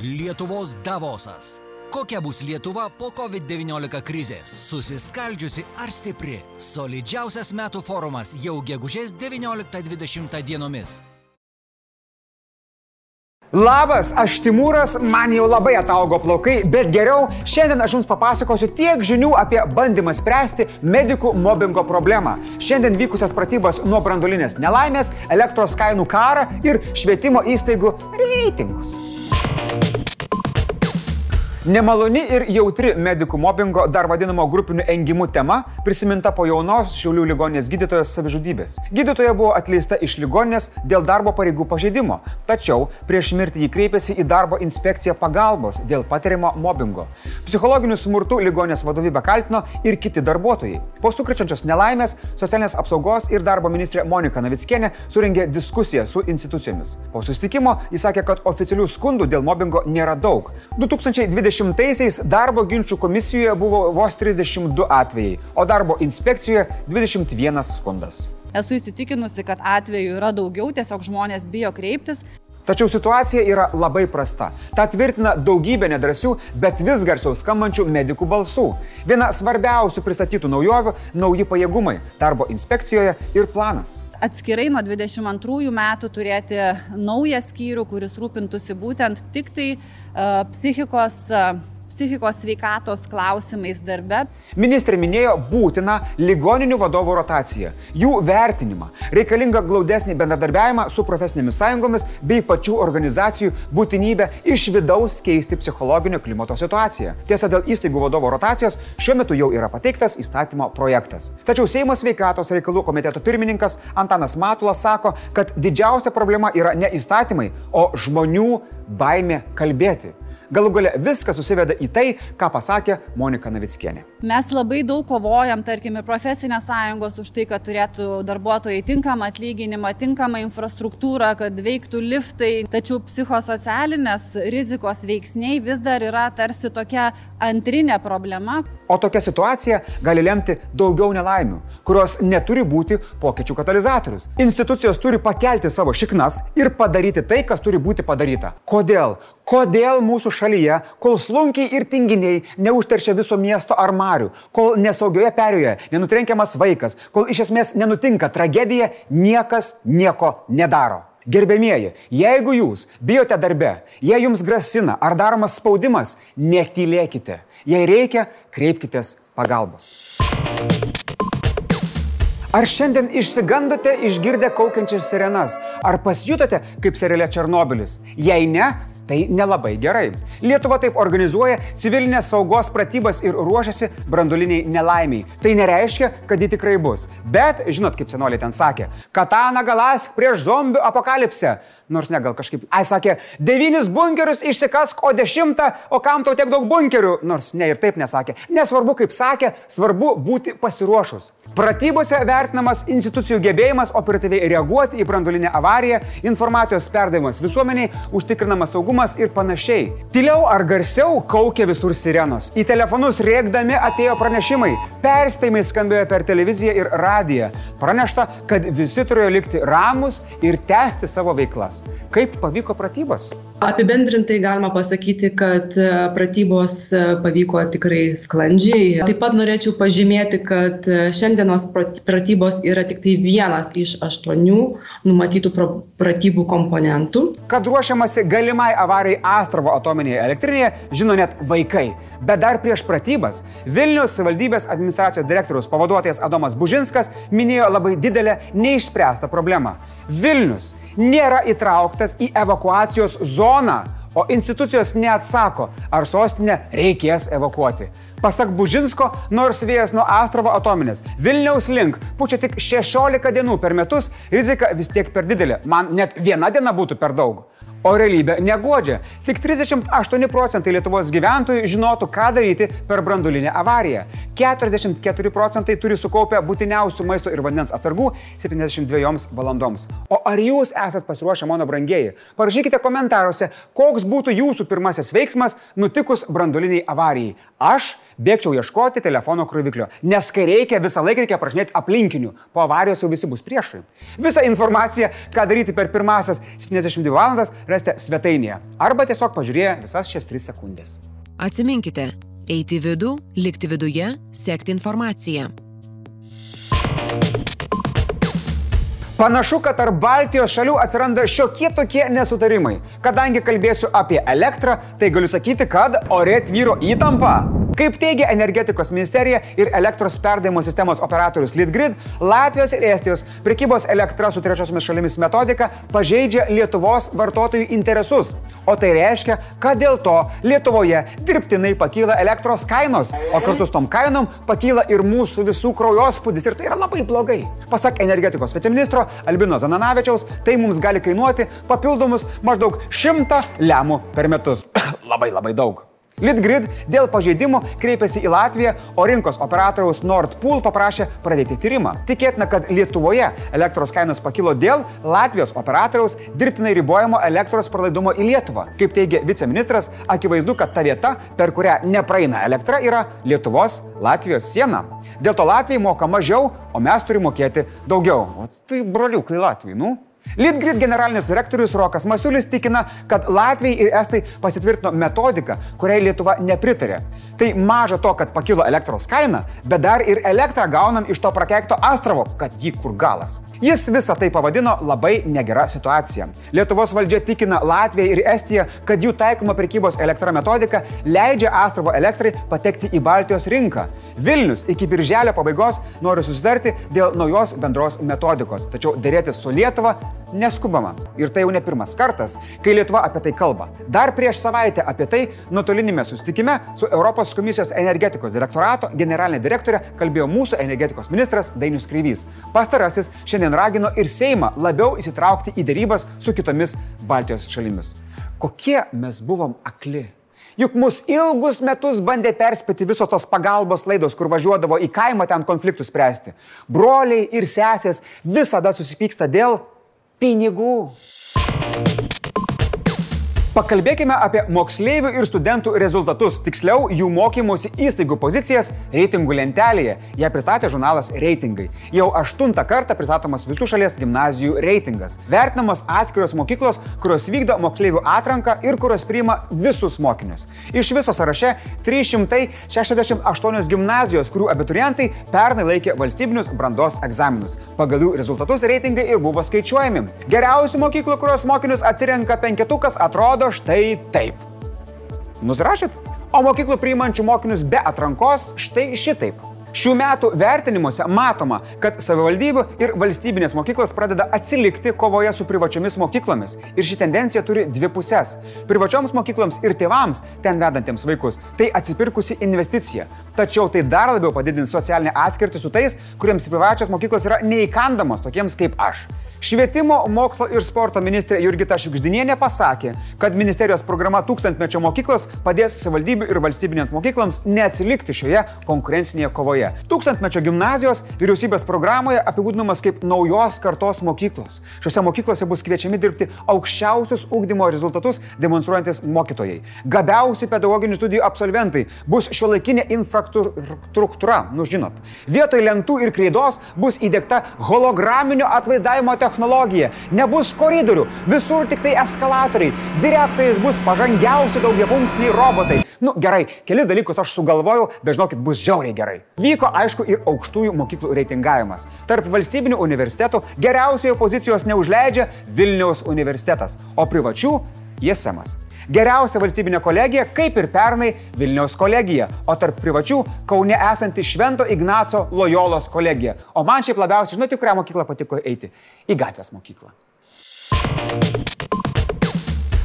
Lietuvos Davosas. Kokia bus Lietuva po COVID-19 krizės? Susiskaldžiusi ar stipri? Solidžiausias metų forumas jau gegužės 19-20 dienomis. Labas, aš Timūras, man jau labai ataugo plaukai, bet geriau, šiandien aš jums papasakosiu tiek žinių apie bandymą spręsti medikų mobbingo problemą. Šiandien vykusias pratybas nuo brandolinės nelaimės, elektros kainų karą ir švietimo įstaigų reitingus. Podcast. Nemaloni ir jautri medikų mobbingo, dar vadinamo grupiniu engimu tema, prisiminta po jaunos Šiaulių ligoninės gydytojos savižudybės. Gydytoja buvo atleista iš ligoninės dėl darbo pareigų pažeidimo, tačiau prieš mirtį jį kreipėsi į darbo inspekciją pagalbos dėl patiriamo mobbingo. Psichologiniu smurtu ligoninės vadovybę kaltino ir kiti darbuotojai. Po sukrečiančios nelaimės socialinės apsaugos ir darbo ministrė Monika Navickienė suringė diskusiją su institucijomis. Po sustikimo jis sakė, kad oficialių skundų dėl mobbingo nėra daug. 2020 2010-aisiais darbo ginčių komisijoje buvo vos 32 atvejai, o darbo inspekcijoje 21 skundas. Esu įsitikinusi, kad atvejų yra daugiau, tiesiog žmonės bijo kreiptis. Tačiau situacija yra labai prasta. Ta tvirtina daugybė nedrasių, bet vis garsiau skambančių medikų balsų. Viena svarbiausių pristatytų naujovių - nauji pajėgumai darbo inspekcijoje ir planas. Atskirai nuo 22 metų turėti naują skyrių, kuris rūpintųsi būtent tik tai uh, psichikos uh, psichikos sveikatos klausimais darbe. Ministrė minėjo būtiną ligoninių vadovų rotaciją, jų vertinimą, reikalingą glaudesnį bendradarbiavimą su profesinėmis sąjungomis bei pačių organizacijų būtinybę iš vidaus keisti psichologinio klimato situaciją. Tiesa, dėl įstaigų vadovo rotacijos šiuo metu jau yra pateiktas įstatymo projektas. Tačiau Seimo sveikatos reikalų komiteto pirmininkas Antanas Matulas sako, kad didžiausia problema yra ne įstatymai, o žmonių baimė kalbėti. Galų gale viskas susiveda į tai, ką pasakė Monika Navickienė. Mes labai daug kovojam, tarkim, ir profesinės sąjungos už tai, kad turėtų darbuotojai tinkamą atlyginimą, tinkamą infrastruktūrą, kad veiktų liftai, tačiau psichosocialinės rizikos veiksniai vis dar yra tarsi tokia antrinė problema. O tokia situacija gali lemti daugiau nelaimių, kurios neturi būti pokyčių katalizatorius. Institucijos turi pakelti savo šiknas ir padaryti tai, kas turi būti padaryta. Kodėl? Kodėl mūsų šalyje, kol slunkiai ir tinginiai neužteršia viso miesto ar marių, kol nesaugioje perėjoje nenutrenkiamas vaikas, kol iš esmės nenutinka tragedija, niekas nieko nedaro. Gerbėmieji, jeigu jūs bijote darbe, jei jums grasina ar daromas spaudimas, netylėkite. Jei reikia, kreipkitės pagalbos. Ar šiandien išsigandote išgirdę kaukiančias sirenas? Ar pasijutote kaip seriale Černobilis? Jei ne, Tai nelabai gerai. Lietuva taip organizuoja civilinės saugos pratybas ir ruošiasi branduliniai nelaimiai. Tai nereiškia, kad ji tikrai bus. Bet, žinot, kaip senoliai ten sakė, katana galas prieš zombių apokalipsę nors ne gal kažkaip. Ai sakė, devynis bunkerius išsikask, o dešimtą, o kam tau tiek daug bunkerių, nors ne ir taip nesakė. Nesvarbu, kaip sakė, svarbu būti pasiruošus. Pratybose vertinamas institucijų gebėjimas operatyviai reaguoti į branduolinę avariją, informacijos perdavimas visuomeniai, užtikrinamas saugumas ir panašiai. Tyliau ar garsiau kaukė visur sirenos. Į telefonus rėkdami atėjo pranešimai. Perspėjimai skambėjo per televiziją ir radiją. Pranešta, kad visi turėjo likti ramus ir tęsti savo veiklas planas. Kaip pavyko pratybos? Apibendrintai galima pasakyti, kad e, pratybos e, pavyko tikrai sklandžiai. Taip pat norėčiau pažymėti, kad e, šiandienos pratybos yra tik tai vienas iš aštuonių numatytų pratybų komponentų. Kad ruošiamasi galimai avarijai Astrovo atominėje elektrinėje, žino net vaikai. Bet dar prieš pratybas Vilnius valdybės administracijos direktoriaus pavaduotojas Adomas Bužinskas minėjo labai didelę neišspręstą problemą. Vilnius nėra įtrauktas į evakuacijos zoną, o institucijos neatsako, ar sostinę reikės evakuoti. Pasak Bužinsko, nors vėjas nuo Astrovo atominės Vilniaus link pučia tik 16 dienų per metus, rizika vis tiek per didelė. Man net viena diena būtų per daug. O realybė negodžia. Tik 38 procentai Lietuvos gyventojų žinotų, ką daryti per brandulinę avariją. 44 procentai turi sukaupę būtiniausių maisto ir vandens atsargų 72 valandoms. O ar jūs esate pasiruošę, mano brangieji? Parašykite komentaruose, koks būtų jūsų pirmasis veiksmas nutikus branduliniai avarijai. Aš bėgčiau ieškoti telefono kroviklio, nes kai reikia, visą laiką reikia prašinėti aplinkinių, po avarijos jau visi bus priešai. Visą informaciją, ką daryti per pirmasias 72 valandas, rasite svetainėje arba tiesiog pažiūrėję visas šias 3 sekundės. Atsiminkite, eiti į vidų, likti viduje, sekti informaciją. Panašu, kad tarp Baltijos šalių atsiranda šiokie tokie nesutarimai. Kadangi kalbėsiu apie elektrą, tai galiu sakyti, kad ore tvyro įtampa. Kaip teigia energetikos ministerija ir elektros perdavimo sistemos operatorius Litgrid, Latvijos ir Estijos prekybos elektra su trečiosiomis šalimis metodika pažeidžia Lietuvos vartotojų interesus. O tai reiškia, kad dėl to Lietuvoje dirbtinai pakyla elektros kainos, o kartu su tom kainom pakyla ir mūsų visų kraujospūdis ir tai yra labai blogai. Pasak energetikos viceministro Albino Zananavičiaus, tai mums gali kainuoti papildomus maždaug 100 lemų per metus. labai labai daug. Litgrid dėl pažeidimų kreipėsi į Latviją, o rinkos operatoriaus Nordpool paprašė pradėti tyrimą. Tikėtina, kad Lietuvoje elektros kainos pakilo dėl Latvijos operatoriaus dirbtinai ribojamo elektros pralaidumo į Lietuvą. Kaip teigia viceministras, akivaizdu, kad ta vieta, per kurią nepraeina elektra, yra Lietuvos Latvijos siena. Dėl to Latvijai moka mažiau, o mes turime mokėti daugiau. O tai broliukai Latvijai, nu? Litgrid generalinis direktorius Rokas Masiulis tikina, kad Latvijai ir Estai pasitvirtino metodiką, kuriai Lietuva nepritarė. Tai maža to, kad pakilo elektros kaina, bet dar ir elektrą gaunam iš to prakeikto Astravo, kad jį kur galas. Jis visą tai pavadino labai negera situacija. Lietuvos valdžia tikina Latviją ir Estiją, kad jų taikoma prekybos elektra metodika leidžia Astravo elektrai patekti į Baltijos rinką. Vilnius iki birželio pabaigos nori susidarti dėl naujos bendros metodikos, tačiau dėrėtis su Lietuva neskubama. Ir tai jau ne pirmas kartas, kai Lietuva apie tai kalba. Dar prieš savaitę apie tai nuotolinėme susitikime su Europos komisijos energetikos direktorato generalinė direktorė kalbėjo mūsų energetikos ministras Dainius Kryvys. Pastarasis šiandien ragino ir Seimą labiau įsitraukti į dėrybas su kitomis Baltijos šalimis. Kokie mes buvom akli. Juk mus ilgus metus bandė perspėti visos tos pagalbos laidos, kur važiuodavo į kaimą ten konfliktų spręsti. Broliai ir sesės visada susipyksta dėl пинигу. Pakalbėkime apie moksleivių ir studentų rezultatus, tiksliau jų mokymosi įstaigų pozicijas reitingų lentelėje. Ją pristatė žurnalas Reitingai. Jau aštuntą kartą pristatomas visų šalies gimnazijų reitingas. Vertinamos atskiros mokyklos, kurios vykdo moksleivių atranką ir kurios priima visus mokinius. Iš viso sąraše 368 gimnazijos, kurių abiturientai pernai laikė valstybinius brandos egzaminus. Pagal jų rezultatus reitingai ir buvo skaičiuojami. Geriausių mokyklų, kurios mokinius atsirenka penketukas, atrodo atrodo štai taip. Nusirašyt? O mokyklų priimančių mokinius be atrankos štai šitaip. Šių metų vertinimuose matoma, kad savivaldybių ir valstybinės mokyklos pradeda atsilikti kovoje su privačiomis mokyklomis. Ir ši tendencija turi dvi pusės. Privačioms mokykloms ir tėvams, ten vedantiems vaikus, tai atsipirkusi investicija. Tačiau tai dar labiau padidins socialinę atskirtį su tais, kuriems privačios mokyklos yra neįkandamos, tokiems kaip aš. Švietimo, mokslo ir sporto ministrė Jurgita Šiukždinienė pasakė, kad ministerijos programa tūkstantmečio mokyklos padės savivaldybių ir valstybinėms mokykloms neatsilikti šioje konkurencinėje kovoje. Tūkstantmečio gimnazijos vyriausybės programoje apibūdinamas kaip naujos kartos mokyklos. Šiuose mokyklose bus kviečiami dirbti aukščiausius ūkdymo rezultatus demonstruojantis mokytojai. Gabiausi pedagoginių studijų absolventai bus šiuolaikinė infrastruktūra, nu žinot. Vietoj lentų ir kreidos bus įdėkta holograminio atvaizdavimo technologija technologija, nebus koridorių, visur tik tai eskalatoriai, direktoriais bus pažangiausi daugiafunkciniai robotai. Nu gerai, kelis dalykus aš sugalvojau, bet žinokit, bus žiauriai gerai. Vyko aišku ir aukštųjų mokyklų reitingavimas. Tarp valstybinių universitetų geriausiojo pozicijos neužleidžia Vilniaus universitetas, o privačių Jesemas. Geriausia valstybinė kolegija, kaip ir pernai, Vilniaus kolegija, o tarp privačių Kaune esanti Švento Ignaco Lojolos kolegija. O man šiaip labiausiai, žinote, kurią mokyklą patiko eiti? Į gatvės mokyklą.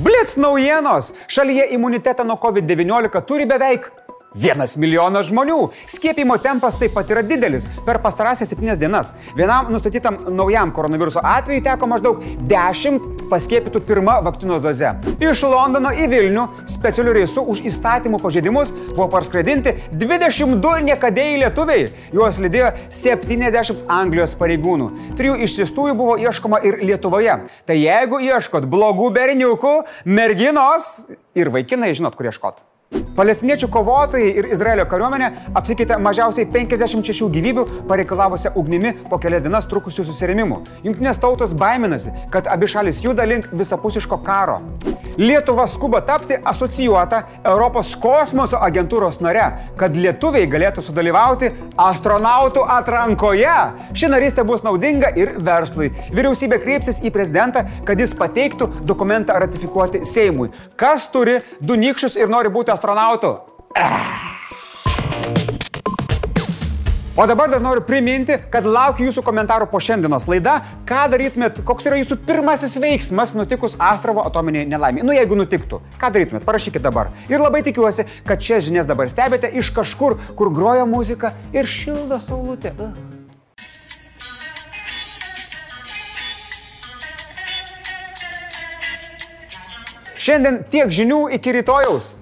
Blitz naujienos! Šalyje imunitetą nuo COVID-19 turi beveik Vienas milijonas žmonių. Skiepimo tempas taip pat yra didelis. Per pastarąsias septynias dienas vienam nustatytam naujam koronaviruso atveju teko maždaug 10 paskiepytų pirmą vakcinos doze. Iš Londono į Vilnių specialiu reisu už įstatymų pažeidimus buvo parskraidinti 22 niekadėjai lietuviai. Juos lydėjo 70 Anglijos pareigūnų. Trijų išsiųstųjų buvo ieškoma ir Lietuvoje. Tai jeigu ieškot blogų berniukų, merginos ir vaikinai, žinot, kur ieškot. Palestiniečių kovotojai ir Izraelio kariuomenė apsikeitė mažiausiai 56 gyvybių pareikalavusią ugnimi po kelias dienas trukusių susirėmimų. Junktinės tautos baiminasi, kad abi šalis juda link visapusiško karo. Lietuva skuba tapti asocijuota Europos kosmoso agentūros nare, kad lietuviai galėtų sudalyvauti astronautų atrankoje. Ši narystė bus naudinga ir verslui. Vyriausybė kreipsis į prezidentą, kad jis pateiktų dokumentą ratifikuoti Seimui. Kas turi du nikščius ir nori būti astronautu? O dabar dar noriu priminti, kad laukiu jūsų komentarų po šiandienos laida. Ką darytumėt, koks yra jūsų pirmasis veiksmas nutikus Astrovo atominiai nelaimė? Nu, jeigu nutiktų, ką darytumėt, parašykit dabar. Ir labai tikiuosi, kad šias žinias dabar stebite iš kažkur, kur groja muzika ir šildo saulutė. Šiandien tiek žinių iki rytojaus.